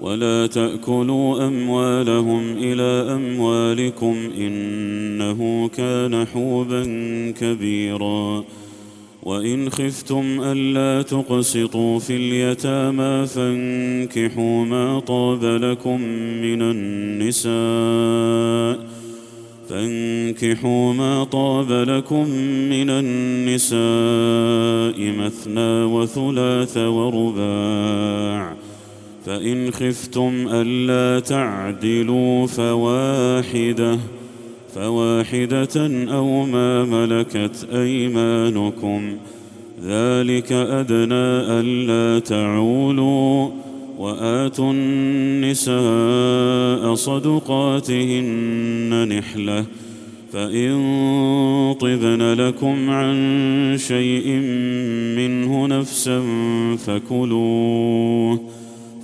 ولا تاكلوا اموالهم الى اموالكم انه كان حوبا كبيرا وان خفتم الا تقسطوا في اليتامى فانكحوا ما طاب لكم من النساء فانكحوا ما طاب لكم من النساء مثنى وثلاث ورباع فان خفتم الا تعدلوا فواحده فواحده او ما ملكت ايمانكم ذلك ادنى الا تعولوا واتوا النساء صدقاتهن نحله فان طبن لكم عن شيء منه نفسا فكلوه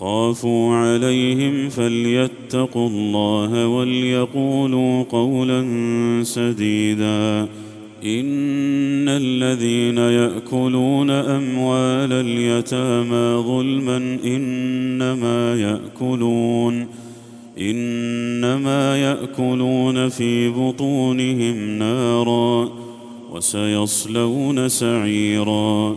خافوا عليهم فليتقوا الله وليقولوا قولا سديدا ان الذين ياكلون اموال اليتامى ظلما انما ياكلون انما ياكلون في بطونهم نارا وسيصلون سعيرا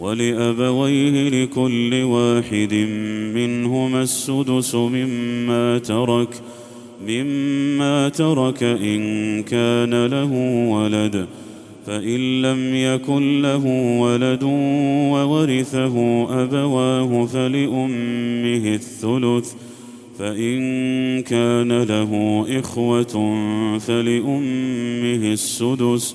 ولابويه لكل واحد منهما السدس مما ترك مما ترك ان كان له ولد فان لم يكن له ولد وورثه ابواه فلامه الثلث فان كان له اخوه فلامه السدس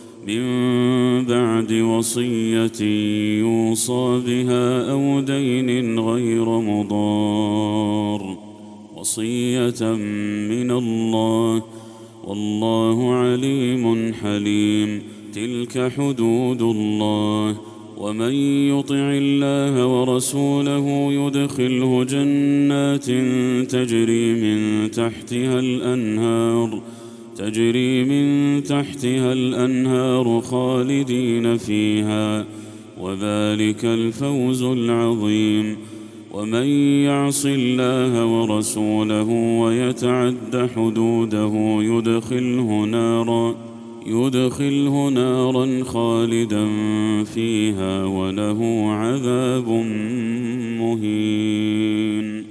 من بعد وصية يوصى بها أو دين غير مضار وصية من الله والله عليم حليم تلك حدود الله ومن يطع الله ورسوله يدخله جنات تجري من تحتها الأنهار ۖ تجري من تحتها الانهار خالدين فيها وذلك الفوز العظيم ومن يعص الله ورسوله ويتعد حدوده يدخله نارا يدخله نارا خالدا فيها وله عذاب مهين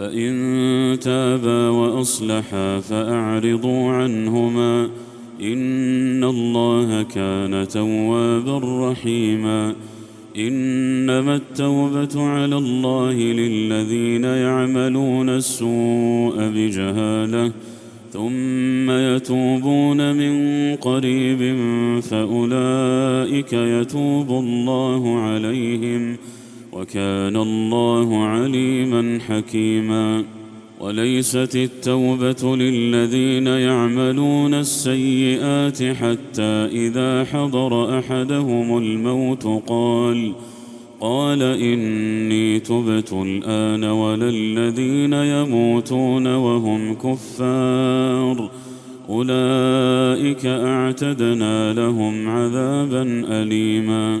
فإن تابا وأصلحا فأعرضوا عنهما إن الله كان توابا رحيما إنما التوبة على الله للذين يعملون السوء بجهالة ثم يتوبون من قريب فأولئك يتوب الله عليهم ۖ وكان الله عليما حكيما وليست التوبه للذين يعملون السيئات حتى اذا حضر احدهم الموت قال قال اني تبت الان ولا الذين يموتون وهم كفار اولئك اعتدنا لهم عذابا اليما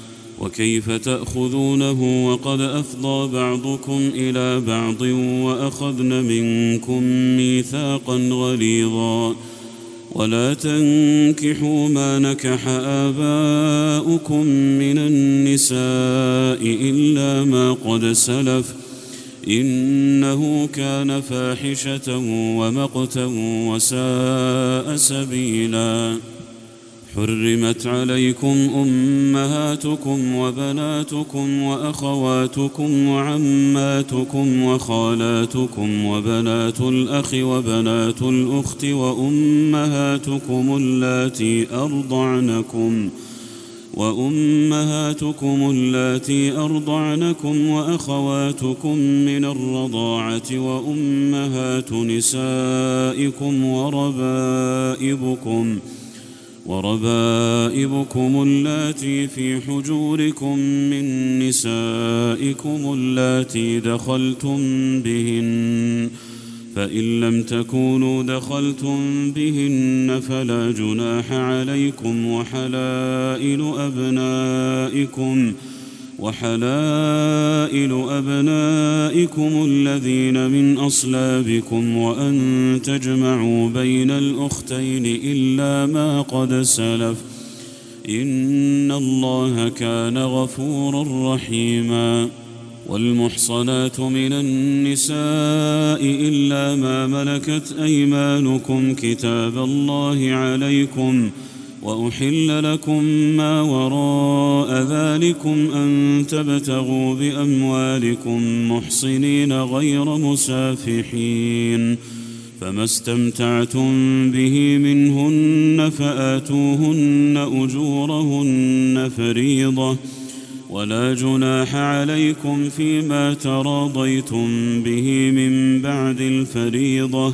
وكيف تاخذونه وقد افضى بعضكم الى بعض واخذن منكم ميثاقا غليظا ولا تنكحوا ما نكح اباؤكم من النساء الا ما قد سلف انه كان فاحشه ومقتا وساء سبيلا حرمت عليكم امهاتكم وبناتكم واخواتكم وعماتكم وخالاتكم وبنات الاخ وبنات الاخت وامهاتكم اللاتي ارضعنكم وامهاتكم اللاتي ارضعنكم واخواتكم من الرضاعه وامهات نسائكم وربائبكم وربائبكم اللاتي في حجوركم من نسائكم اللاتي دخلتم بهن فان لم تكونوا دخلتم بهن فلا جناح عليكم وحلائل ابنائكم ۖ وحلائل أبنائكم الذين من أصلابكم وأن تجمعوا بين الأختين إلا ما قد سلف إن الله كان غفورا رحيما والمحصنات من النساء إلا ما ملكت أيمانكم كتاب الله عليكم ۖ واحل لكم ما وراء ذلكم ان تبتغوا باموالكم محصنين غير مسافحين فما استمتعتم به منهن فاتوهن اجورهن فريضه ولا جناح عليكم فيما تراضيتم به من بعد الفريضه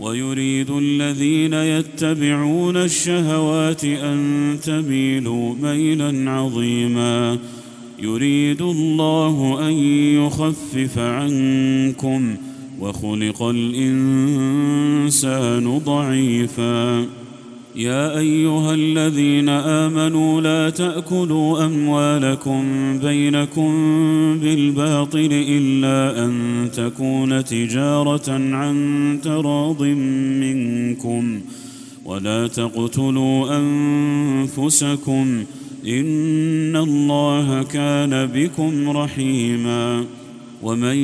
ويريد الذين يتبعون الشهوات ان تميلوا ميلا عظيما يريد الله ان يخفف عنكم وخلق الانسان ضعيفا يا ايها الذين امنوا لا تاكلوا اموالكم بينكم بالباطل الا ان تكون تجاره عن تراض منكم ولا تقتلوا انفسكم ان الله كان بكم رحيما ومن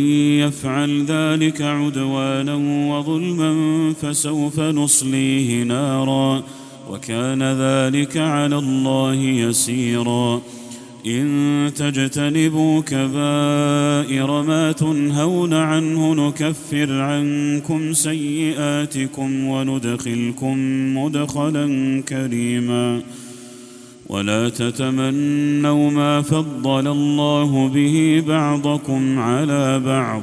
يفعل ذلك عدوانا وظلما فسوف نصليه نارا وكان ذلك على الله يسيرا ان تجتنبوا كبائر ما تنهون عنه نكفر عنكم سيئاتكم وندخلكم مدخلا كريما ولا تتمنوا ما فضل الله به بعضكم على بعض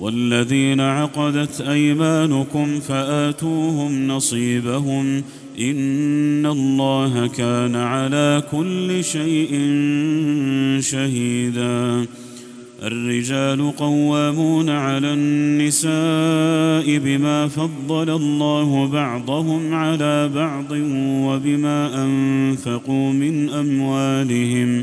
والذين عقدت ايمانكم فاتوهم نصيبهم ان الله كان على كل شيء شهيدا الرجال قوامون على النساء بما فضل الله بعضهم على بعض وبما انفقوا من اموالهم ۖ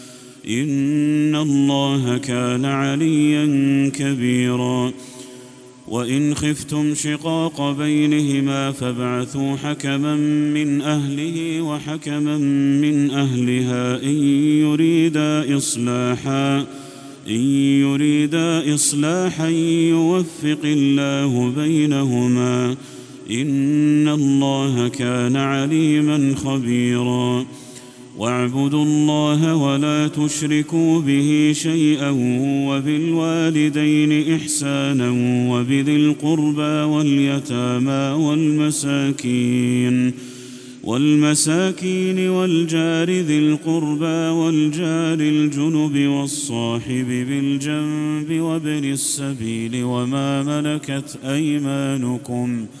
ان الله كان عليا كبيرا وان خفتم شقاق بينهما فابعثوا حكما من اهله وحكما من اهلها ان يريدا اصلاحا ان يريدا اصلاحا يوفق الله بينهما ان الله كان عليما خبيرا واعبدوا الله ولا تشركوا به شيئا وبالوالدين احسانا وبذي القربى واليتامى والمساكين والمساكين والجار ذي القربى والجار الجنب والصاحب بالجنب وابن السبيل وما ملكت ايمانكم ۖ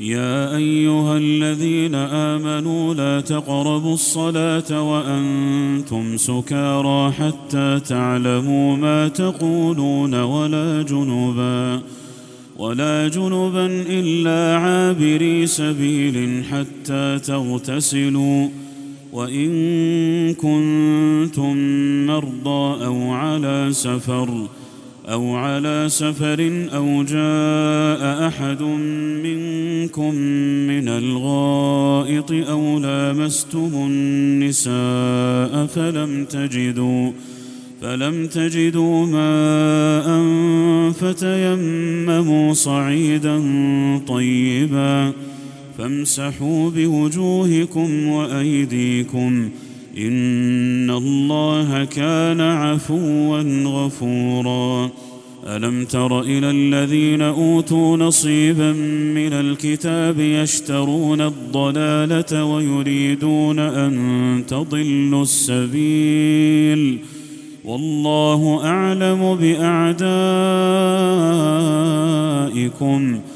يا ايها الذين امنوا لا تقربوا الصلاه وانتم سكارى حتى تعلموا ما تقولون ولا جنبا ولا جنبا الا عابري سبيل حتى تغتسلوا وان كنتم مرضى او على سفر أو على سفر أو جاء أحد منكم من الغائط أو لامستم النساء فلم تجدوا فلم تجدوا ماء فتيمموا صعيدا طيبا فامسحوا بوجوهكم وأيديكم ۖ إن الله كان عفوا غفورا ألم تر إلى الذين أوتوا نصيبا من الكتاب يشترون الضلالة ويريدون أن تضلوا السبيل والله أعلم بأعدائكم ۖ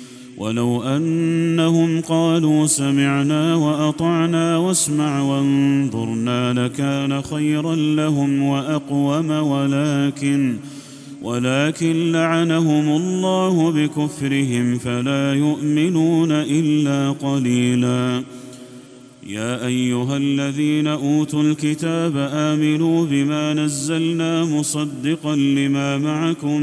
ولو انهم قالوا سمعنا واطعنا واسمع وانظرنا لكان خيرا لهم واقوم ولكن ولكن لعنهم الله بكفرهم فلا يؤمنون الا قليلا يا ايها الذين اوتوا الكتاب امنوا بما نزلنا مصدقا لما معكم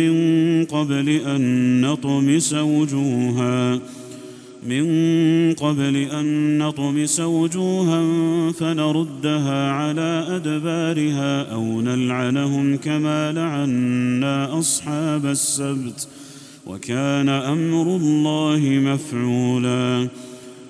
من قبل ان نطمس وجوها من قبل ان نطمس وجوها فنردها على ادبارها او نلعنهم كما لعنا اصحاب السبت وكان امر الله مفعولا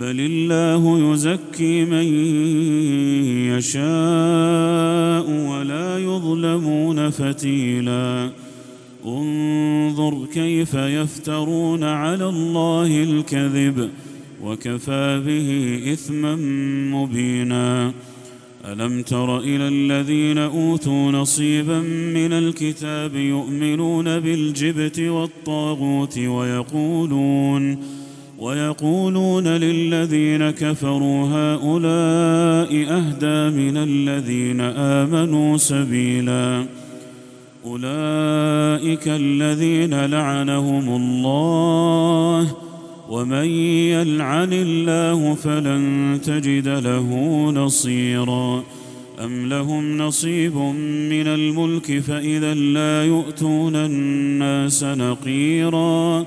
بل الله يزكي من يشاء ولا يظلمون فتيلا انظر كيف يفترون على الله الكذب وكفى به اثما مبينا الم تر الى الذين اوتوا نصيبا من الكتاب يؤمنون بالجبت والطاغوت ويقولون ويقولون للذين كفروا هؤلاء اهدى من الذين امنوا سبيلا اولئك الذين لعنهم الله ومن يلعن الله فلن تجد له نصيرا ام لهم نصيب من الملك فاذا لا يؤتون الناس نقيرا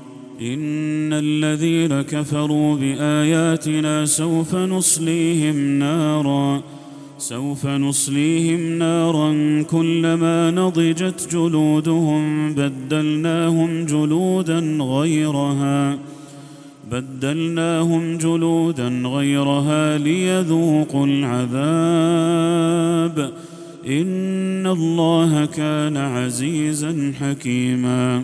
إن الذين كفروا بآياتنا سوف نصليهم نارا سوف نصليهم نارا كلما نضجت جلودهم بدلناهم جلودا غيرها بدلناهم جلودا غيرها ليذوقوا العذاب إن الله كان عزيزا حكيماً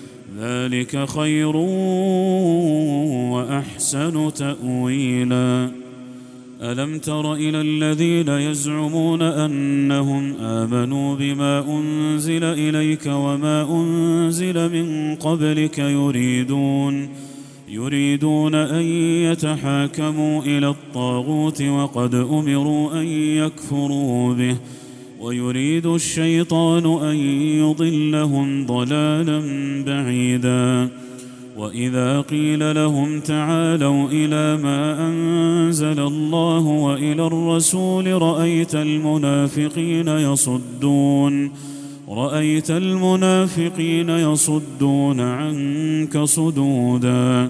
ذلك خير واحسن تاويلا الم تر الى الذين يزعمون انهم امنوا بما انزل اليك وما انزل من قبلك يريدون يريدون ان يتحاكموا الى الطاغوت وقد امروا ان يكفروا به ويريد الشيطان ان يضلهم ضلالا بعيدا واذا قيل لهم تعالوا الى ما انزل الله والى الرسول رايت المنافقين يصدون رايت المنافقين يصدون عنك صدودا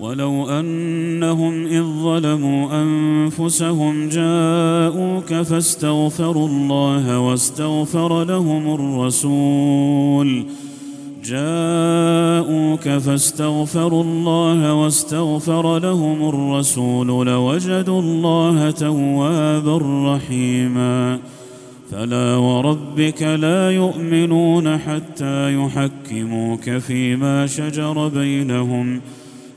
ولو انهم اذ ظلموا انفسهم جاءوك فاستغفروا الله واستغفر لهم الرسول جاءوك فاستغفروا الله واستغفر لهم الرسول لوجدوا الله توابا رحيما فلا وربك لا يؤمنون حتى يحكموك فيما شجر بينهم ۖ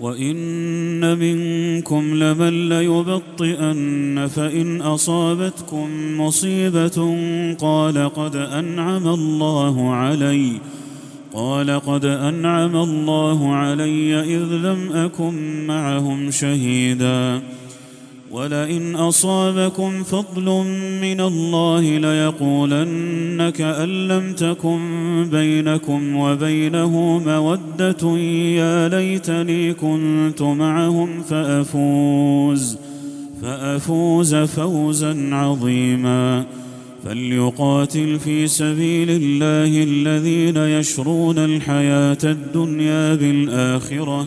وان منكم لمن ليبطئن فان اصابتكم مصيبه قال قد انعم الله علي قال قد انعم الله علي اذ لم اكن معهم شهيدا ولئن اصابكم فضل من الله ليقولنك أن لم تكن بينكم وبينه موده يا ليتني كنت معهم فافوز فافوز فوزا عظيما فليقاتل في سبيل الله الذين يشرون الحياه الدنيا بالاخره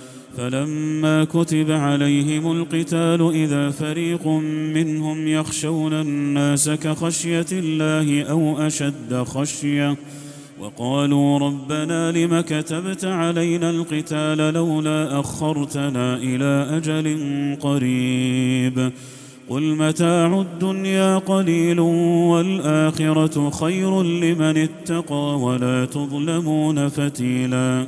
فلما كتب عليهم القتال اذا فريق منهم يخشون الناس كخشيه الله او اشد خشيه وقالوا ربنا لم كتبت علينا القتال لولا اخرتنا الى اجل قريب قل متاع الدنيا قليل والاخره خير لمن اتقى ولا تظلمون فتيلاً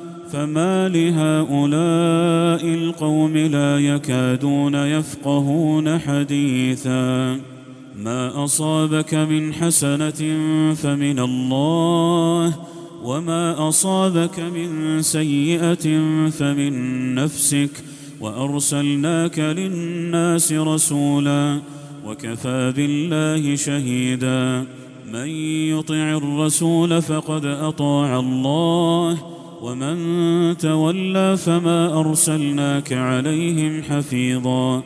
فما لهؤلاء القوم لا يكادون يفقهون حديثا ما اصابك من حسنه فمن الله وما اصابك من سيئه فمن نفسك وارسلناك للناس رسولا وكفى بالله شهيدا من يطع الرسول فقد اطاع الله ومن تولى فما ارسلناك عليهم حفيظا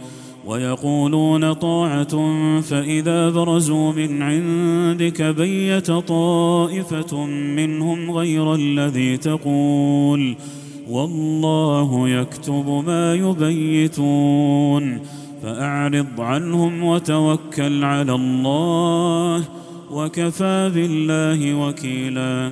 ويقولون طاعه فاذا برزوا من عندك بيت طائفه منهم غير الذي تقول والله يكتب ما يبيتون فاعرض عنهم وتوكل على الله وكفى بالله وكيلا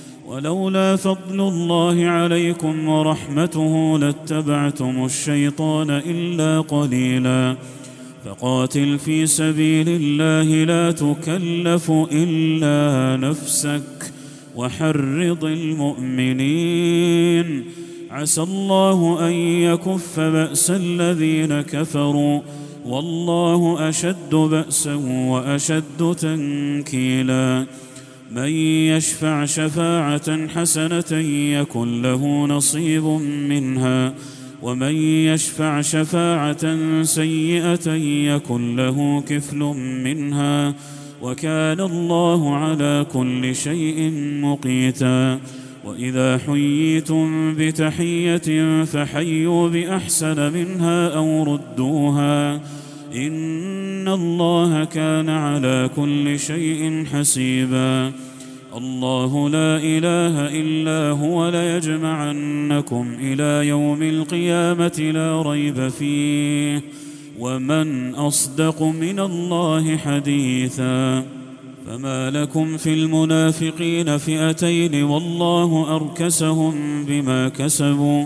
ولولا فضل الله عليكم ورحمته لاتبعتم الشيطان الا قليلا فقاتل في سبيل الله لا تكلف الا نفسك وحرض المؤمنين عسى الله ان يكف باس الذين كفروا والله اشد باسا واشد تنكيلا من يشفع شفاعه حسنه يكن له نصيب منها ومن يشفع شفاعه سيئه يكن له كفل منها وكان الله على كل شيء مقيتا واذا حييتم بتحيه فحيوا باحسن منها او ردوها إن الله كان على كل شيء حسيبا الله لا إله إلا هو ليجمعنكم إلى يوم القيامة لا ريب فيه ومن أصدق من الله حديثا فما لكم في المنافقين فئتين والله أركسهم بما كسبوا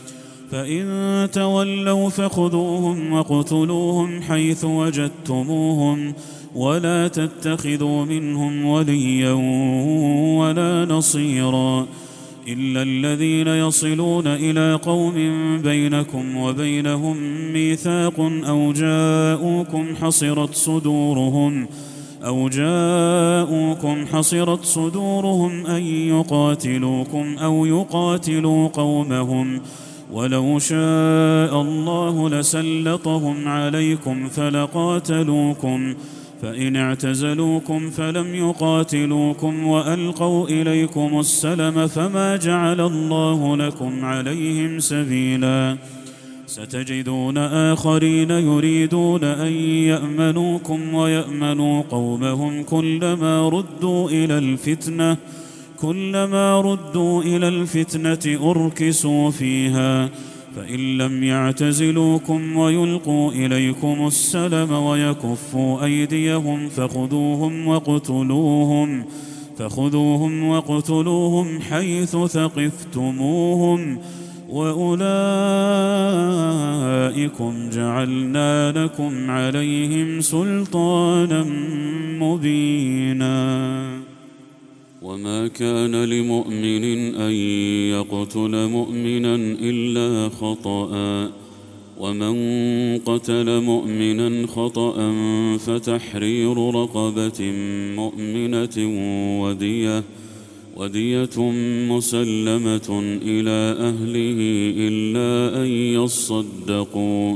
فإن تولوا فخذوهم وقتلوهم حيث وجدتموهم ولا تتخذوا منهم وليا ولا نصيرا إلا الذين يصلون إلى قوم بينكم وبينهم ميثاق أو جاءوكم حصرت صدورهم أو جاءوكم حصرت صدورهم أن يقاتلوكم أو يقاتلوا قومهم ۖ ولو شاء الله لسلطهم عليكم فلقاتلوكم فان اعتزلوكم فلم يقاتلوكم والقوا اليكم السلم فما جعل الله لكم عليهم سبيلا ستجدون اخرين يريدون ان يامنوكم ويامنوا قومهم كلما ردوا الى الفتنه كلما ردوا الى الفتنه اركسوا فيها فان لم يعتزلوكم ويلقوا اليكم السلم ويكفوا ايديهم فخذوهم وقتلوهم فخذوهم وقتلوهم حيث ثقفتموهم واولئكم جعلنا لكم عليهم سلطانا مبينا وما كان لمؤمن ان يقتل مؤمنا الا خطأ ومن قتل مؤمنا خطأ فتحرير رقبة مؤمنة ودية ودية مسلمة إلى أهله إلا أن يصدقوا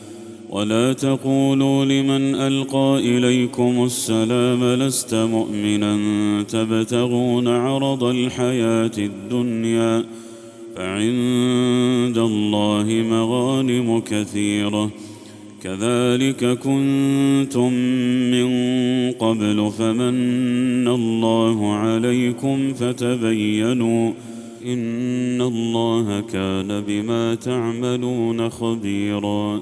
ولا تقولوا لمن القى اليكم السلام لست مؤمنا تبتغون عرض الحياه الدنيا فعند الله مغانم كثيره كذلك كنتم من قبل فمن الله عليكم فتبينوا ان الله كان بما تعملون خبيرا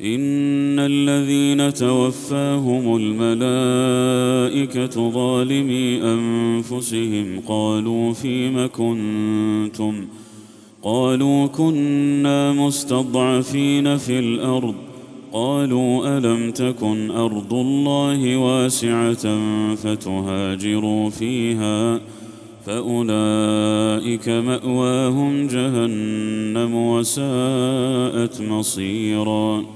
ان الذين توفاهم الملائكه ظالمي انفسهم قالوا فيم كنتم قالوا كنا مستضعفين في الارض قالوا الم تكن ارض الله واسعه فتهاجروا فيها فاولئك ماواهم جهنم وساءت مصيرا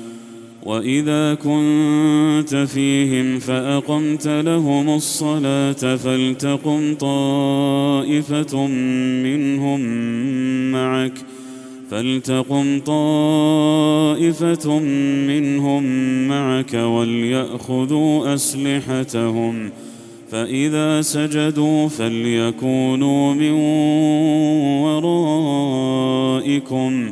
واذا كنت فيهم فاقمت لهم الصلاه فلتقم طائفه منهم معك فلتقم طائفه منهم معك ولياخذوا اسلحتهم فاذا سجدوا فليكونوا من ورائكم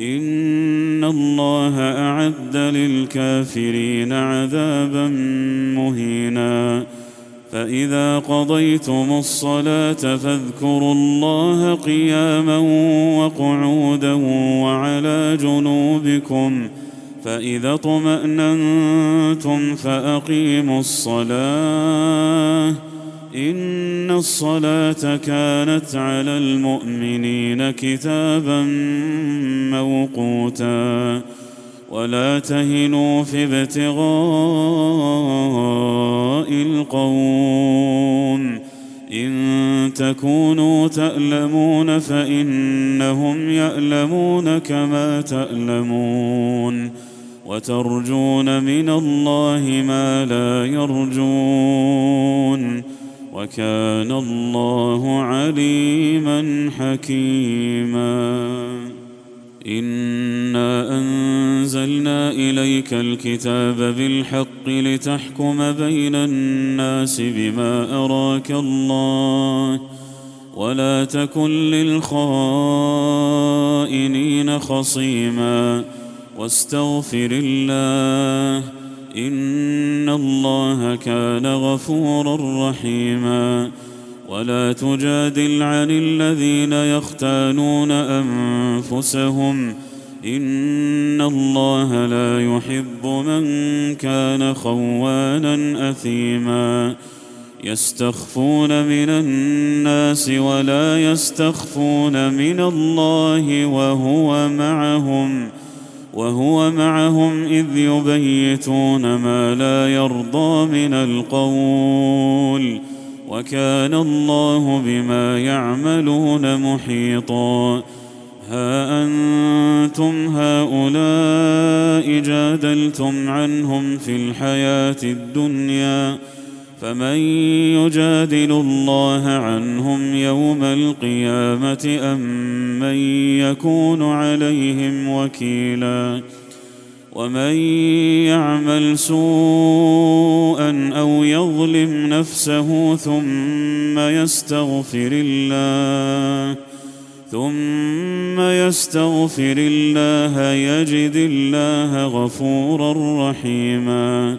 ان الله اعد للكافرين عذابا مهينا فاذا قضيتم الصلاه فاذكروا الله قياما وقعودا وعلى جنوبكم فاذا اطماننتم فاقيموا الصلاه ان الصلاه كانت على المؤمنين كتابا موقوتا ولا تهنوا في ابتغاء القوم ان تكونوا تالمون فانهم يالمون كما تالمون وترجون من الله ما لا يرجون وكان الله عليما حكيما انا انزلنا اليك الكتاب بالحق لتحكم بين الناس بما اراك الله ولا تكن للخائنين خصيما واستغفر الله ان الله كان غفورا رحيما ولا تجادل عن الذين يختانون انفسهم ان الله لا يحب من كان خوانا اثيما يستخفون من الناس ولا يستخفون من الله وهو معهم ۖ وهو معهم اذ يبيتون ما لا يرضى من القول وكان الله بما يعملون محيطا ها انتم هؤلاء جادلتم عنهم في الحياه الدنيا فمن يجادل الله عنهم يوم القيامه ام من يكون عليهم وكيلا ومن يعمل سوءا او يظلم نفسه ثم يستغفر الله ثم يستغفر الله يجد الله غفورا رحيما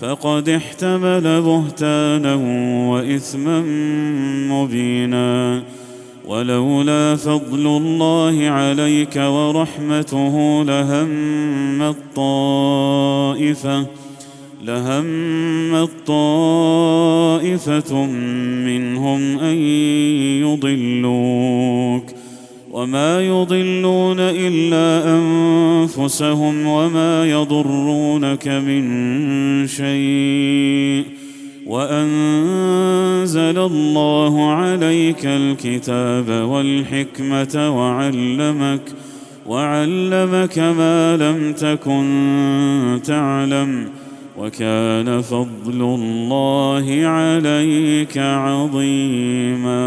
فقد احتمل بهتانا واثما مبينا ولولا فضل الله عليك ورحمته لهم الطائفه لهم الطائفه منهم ان يضلوك وما يضلون الا انفسهم وما يضرونك من شيء وانزل الله عليك الكتاب والحكمه وعلمك وعلمك ما لم تكن تعلم وكان فضل الله عليك عظيما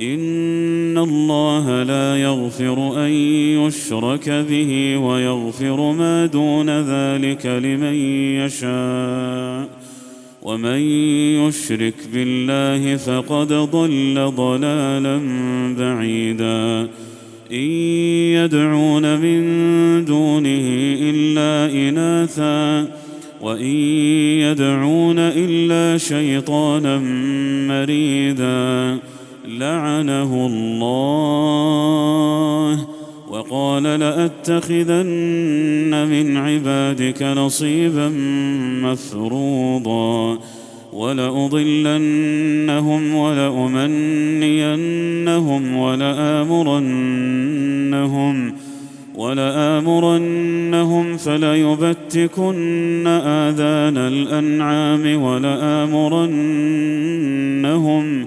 ان الله لا يغفر ان يشرك به ويغفر ما دون ذلك لمن يشاء ومن يشرك بالله فقد ضل ضلالا بعيدا ان يدعون من دونه الا اناثا وان يدعون الا شيطانا مريدا لعنه الله وقال لاتخذن من عبادك نصيبا مفروضا ولأضلنهم ولأمنينهم ولآمرنهم ولآمرنهم فليبتكن آذان الأنعام ولآمرنهم ولآمرنهم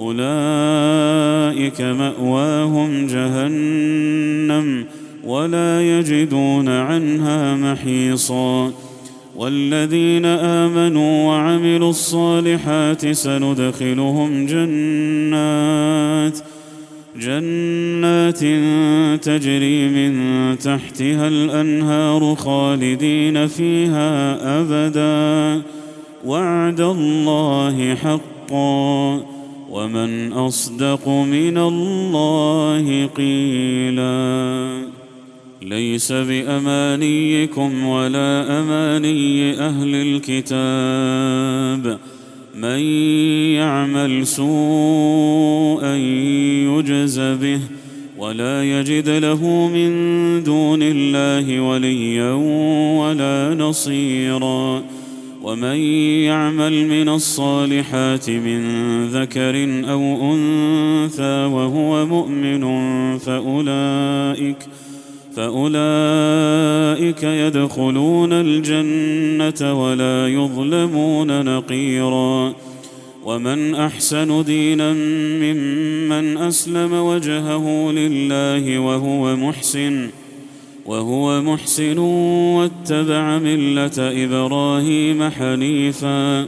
اولئك ماواهم جهنم ولا يجدون عنها محيصا والذين امنوا وعملوا الصالحات سندخلهم جنات جنات تجري من تحتها الانهار خالدين فيها ابدا وعد الله حقا ومن اصدق من الله قيلا ليس بامانيكم ولا اماني اهل الكتاب من يعمل سوءا يجز به ولا يجد له من دون الله وليا ولا نصيرا ومن يعمل من الصالحات من ذكر او انثى وهو مؤمن فاولئك فاولئك يدخلون الجنه ولا يظلمون نقيرا ومن احسن دينا ممن اسلم وجهه لله وهو محسن وهو محسن واتبع مله ابراهيم حنيفا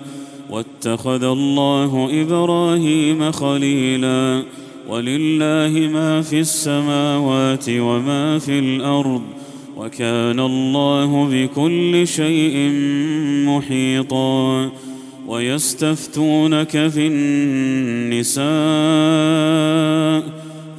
واتخذ الله ابراهيم خليلا ولله ما في السماوات وما في الارض وكان الله بكل شيء محيطا ويستفتونك في النساء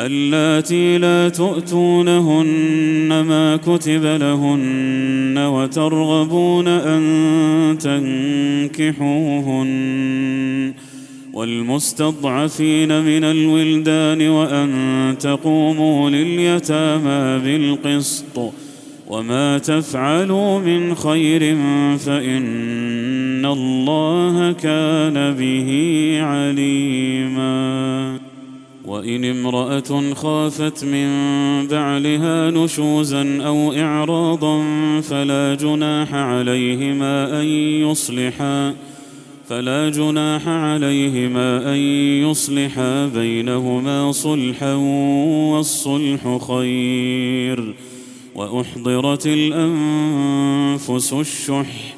اللاتي لا تؤتونهن ما كتب لهن وترغبون أن تنكحوهن والمستضعفين من الولدان وأن تقوموا لليتامى بالقسط وما تفعلوا من خير فإن الله كان به عليماً وإن امرأة خافت من بعلها نشوزا أو إعراضا فلا جناح عليهما أن يصلحا فلا جناح عليهما أن يصلحا بينهما صلحا والصلح خير وأحضرت الأنفس الشح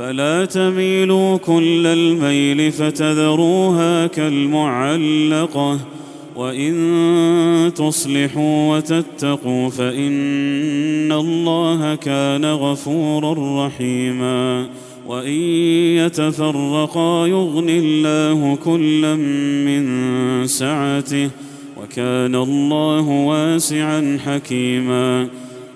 فلا تميلوا كل الميل فتذروها كالمعلقه وان تصلحوا وتتقوا فان الله كان غفورا رحيما وان يتفرقا يغن الله كلا من سعته وكان الله واسعا حكيما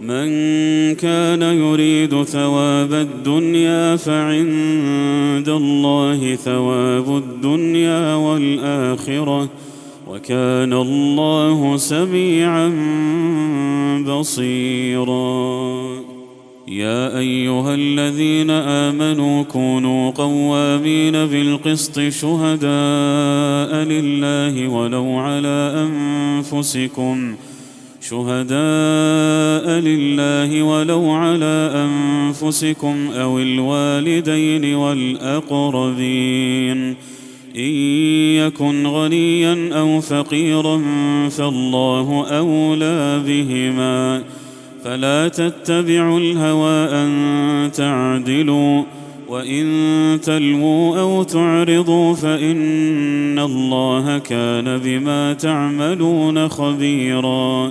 من كان يريد ثواب الدنيا فعند الله ثواب الدنيا والاخره وكان الله سميعا بصيرا يا ايها الذين امنوا كونوا قوامين بالقسط شهداء لله ولو على انفسكم ۖ شهداء لله ولو على انفسكم او الوالدين والاقربين ان يكن غنيا او فقيرا فالله اولى بهما فلا تتبعوا الهوى ان تعدلوا وان تلووا او تعرضوا فان الله كان بما تعملون خبيرا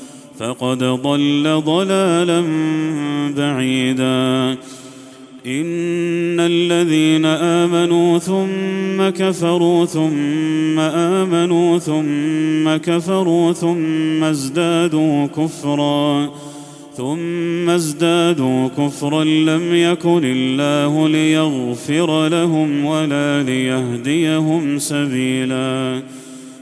فقد ضل ضلالا بعيدا ان الذين امنوا ثم كفروا ثم امنوا ثم كفروا ثم ازدادوا كفرا ثم ازدادوا كفرا لم يكن الله ليغفر لهم ولا ليهديهم سبيلا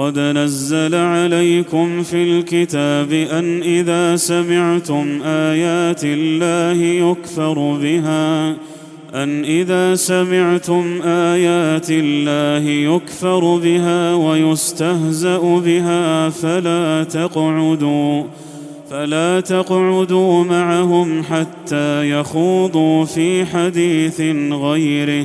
قد نزل عليكم في الكتاب ان اذا سمعتم ايات الله يكفر بها ان اذا سمعتم ايات الله يكفر بها ويستهزا بها فلا تقعدوا فلا تقعدوا معهم حتى يخوضوا في حديث غيره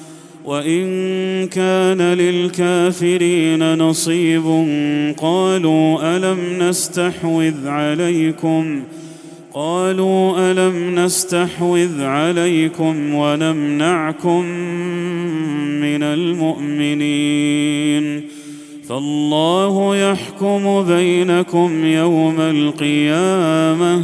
وان كان للكافرين نصيب قالوا الم نستحوذ عليكم قالوا الم نستحوذ عليكم ونمنعكم من المؤمنين فالله يحكم بينكم يوم القيامه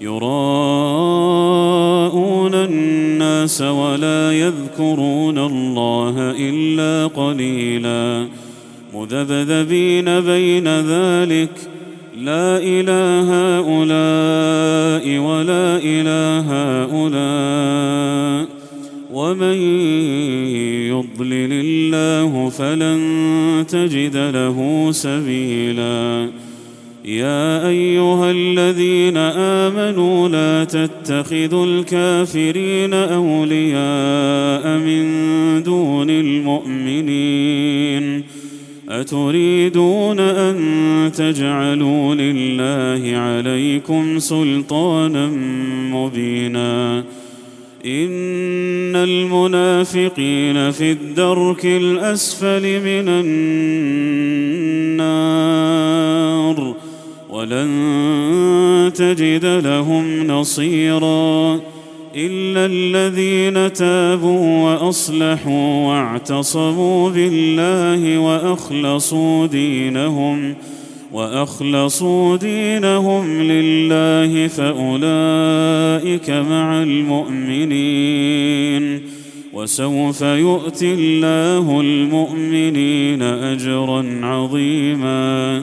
يراءون الناس ولا يذكرون الله الا قليلا مذبذبين بين ذلك لا الى هؤلاء ولا الى هؤلاء ومن يضلل الله فلن تجد له سبيلا يا ايها الذين امنوا لا تتخذوا الكافرين اولياء من دون المؤمنين اتريدون ان تجعلوا لله عليكم سلطانا مبينا ان المنافقين في الدرك الاسفل من النار ولن تجد لهم نصيرا الا الذين تابوا واصلحوا واعتصموا بالله واخلصوا دينهم واخلصوا دينهم لله فاولئك مع المؤمنين وسوف يؤتي الله المؤمنين اجرا عظيما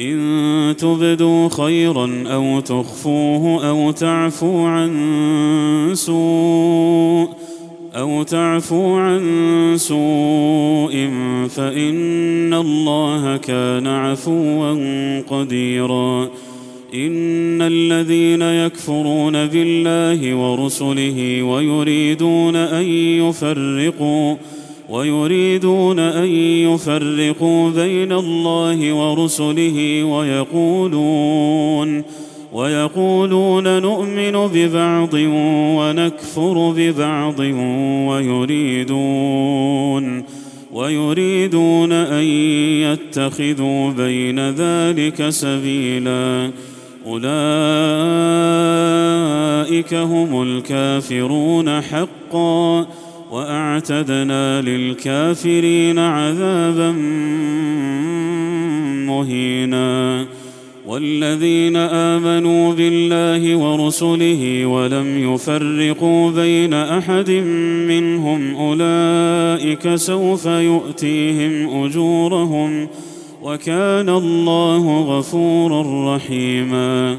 إن تبدوا خيرا أو تخفوه أو تعفو عن سوء أو تعفو عن سوء فإن الله كان عفوا قديرا إن الذين يكفرون بالله ورسله ويريدون أن يفرقوا ويريدون ان يفرقوا بين الله ورسله ويقولون ويقولون نؤمن ببعض ونكفر ببعض ويريدون ويريدون ان يتخذوا بين ذلك سبيلا اولئك هم الكافرون حقا واعتدنا للكافرين عذابا مهينا والذين امنوا بالله ورسله ولم يفرقوا بين احد منهم اولئك سوف يؤتيهم اجورهم وكان الله غفورا رحيما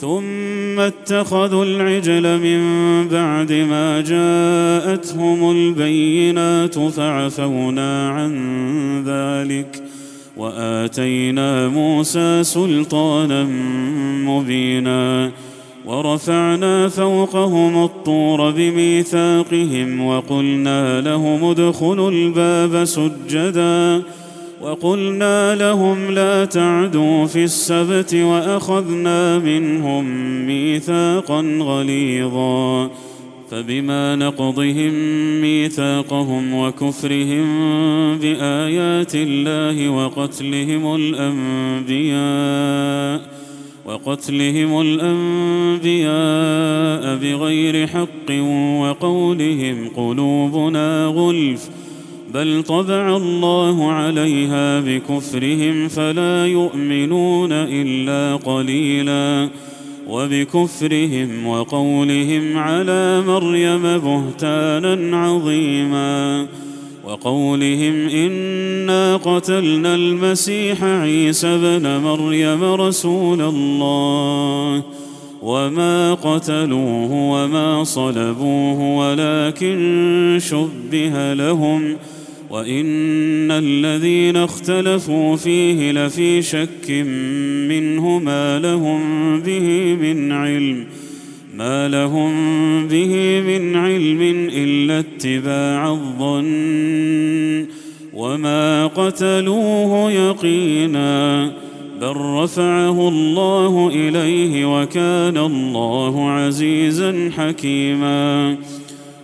ثم اتخذوا العجل من بعد ما جاءتهم البينات فعفونا عن ذلك واتينا موسى سلطانا مبينا ورفعنا فوقهم الطور بميثاقهم وقلنا لهم ادخلوا الباب سجداً وقلنا لهم لا تعدوا في السبت واخذنا منهم ميثاقا غليظا فبما نقضهم ميثاقهم وكفرهم بايات الله وقتلهم الانبياء وقتلهم الانبياء بغير حق وقولهم قلوبنا غلف بل طبع الله عليها بكفرهم فلا يؤمنون الا قليلا وبكفرهم وقولهم على مريم بهتانا عظيما وقولهم انا قتلنا المسيح عيسى بن مريم رسول الله وما قتلوه وما صلبوه ولكن شبه لهم ۖ وان الذين اختلفوا فيه لفي شك منه ما لهم به من علم ما لهم به من علم الا اتباع الظن وما قتلوه يقينا بل رفعه الله اليه وكان الله عزيزا حكيما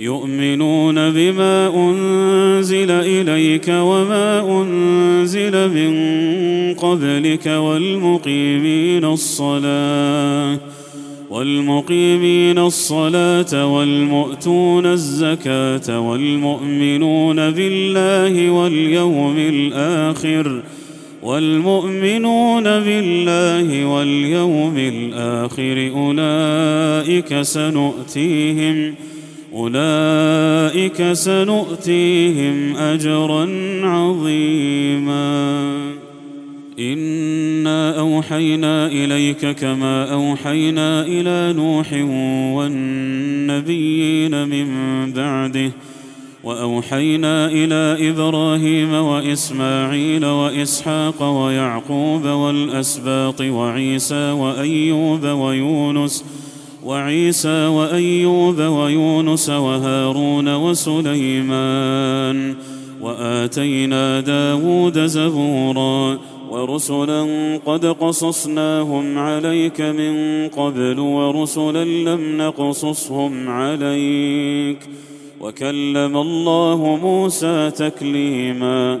يؤمنون بما انزل اليك وما انزل من قبلك والمقيمين الصلاه والمقيمين الصلاة والمؤتون الزكاة والمؤمنون بالله واليوم الآخر والمؤمنون بالله واليوم الآخر أولئك سنؤتيهم ۖ اولئك سنؤتيهم اجرا عظيما انا اوحينا اليك كما اوحينا الى نوح والنبيين من بعده واوحينا الى ابراهيم واسماعيل واسحاق ويعقوب والاسباط وعيسى وايوب ويونس وعيسى وايوب ويونس وهارون وسليمان واتينا داود زبورا ورسلا قد قصصناهم عليك من قبل ورسلا لم نقصصهم عليك وكلم الله موسى تكليما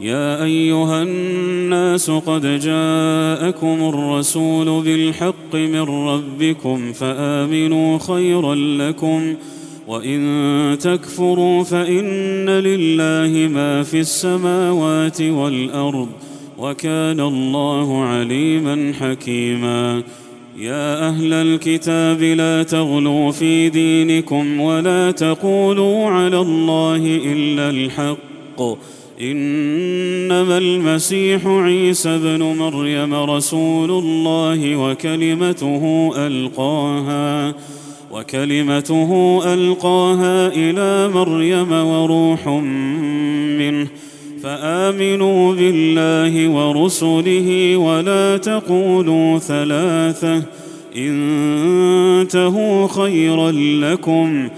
يا ايها الناس قد جاءكم الرسول بالحق من ربكم فامنوا خيرا لكم وان تكفروا فان لله ما في السماوات والارض وكان الله عليما حكيما يا اهل الكتاب لا تغلوا في دينكم ولا تقولوا على الله الا الحق انما المسيح عيسى ابن مريم رسول الله وكلمته القاها وكلمته القاها الى مريم وروح منه فامنوا بالله ورسله ولا تقولوا ثلاثه انتهوا خيرا لكم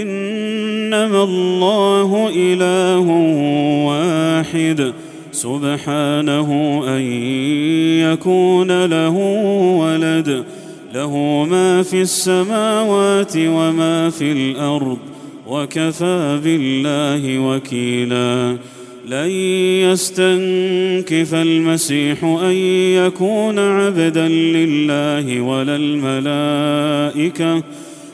انما الله اله واحد سبحانه ان يكون له ولد له ما في السماوات وما في الارض وكفى بالله وكيلا لن يستنكف المسيح ان يكون عبدا لله ولا الملائكه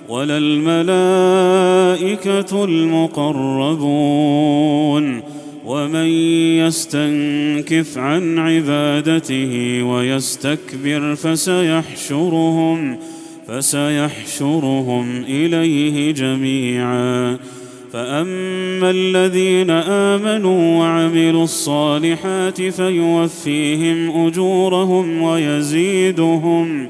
ولا الملائكة المقربون ومن يستنكف عن عبادته ويستكبر فسيحشرهم فسيحشرهم إليه جميعا فأما الذين آمنوا وعملوا الصالحات فيوفيهم أجورهم ويزيدهم ۖ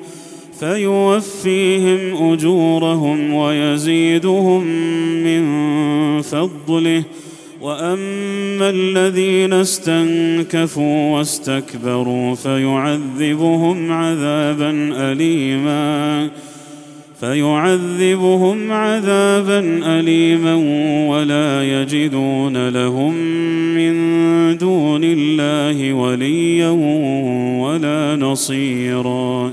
فيوفيهم اجورهم ويزيدهم من فضله واما الذين استنكفوا واستكبروا فيعذبهم عذابا اليما فيعذبهم عذابا اليما ولا يجدون لهم من دون الله وليا ولا نصيرا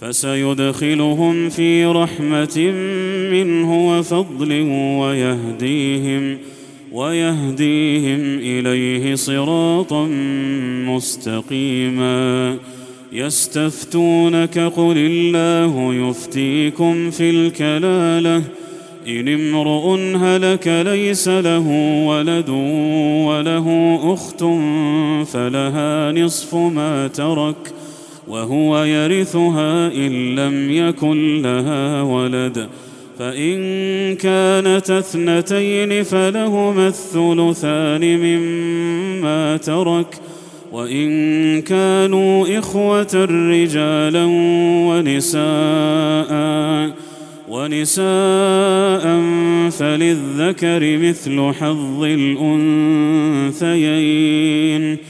فسيدخلهم في رحمة منه وفضل ويهديهم ويهديهم إليه صراطا مستقيما يستفتونك قل الله يفتيكم في الكلاله إن امرؤ هلك ليس له ولد وله أخت فلها نصف ما ترك وهو يرثها ان لم يكن لها ولد فان كانت اثنتين فلهما الثلثان مما ترك وان كانوا اخوه رجالا ونساء ونساء فللذكر مثل حظ الانثيين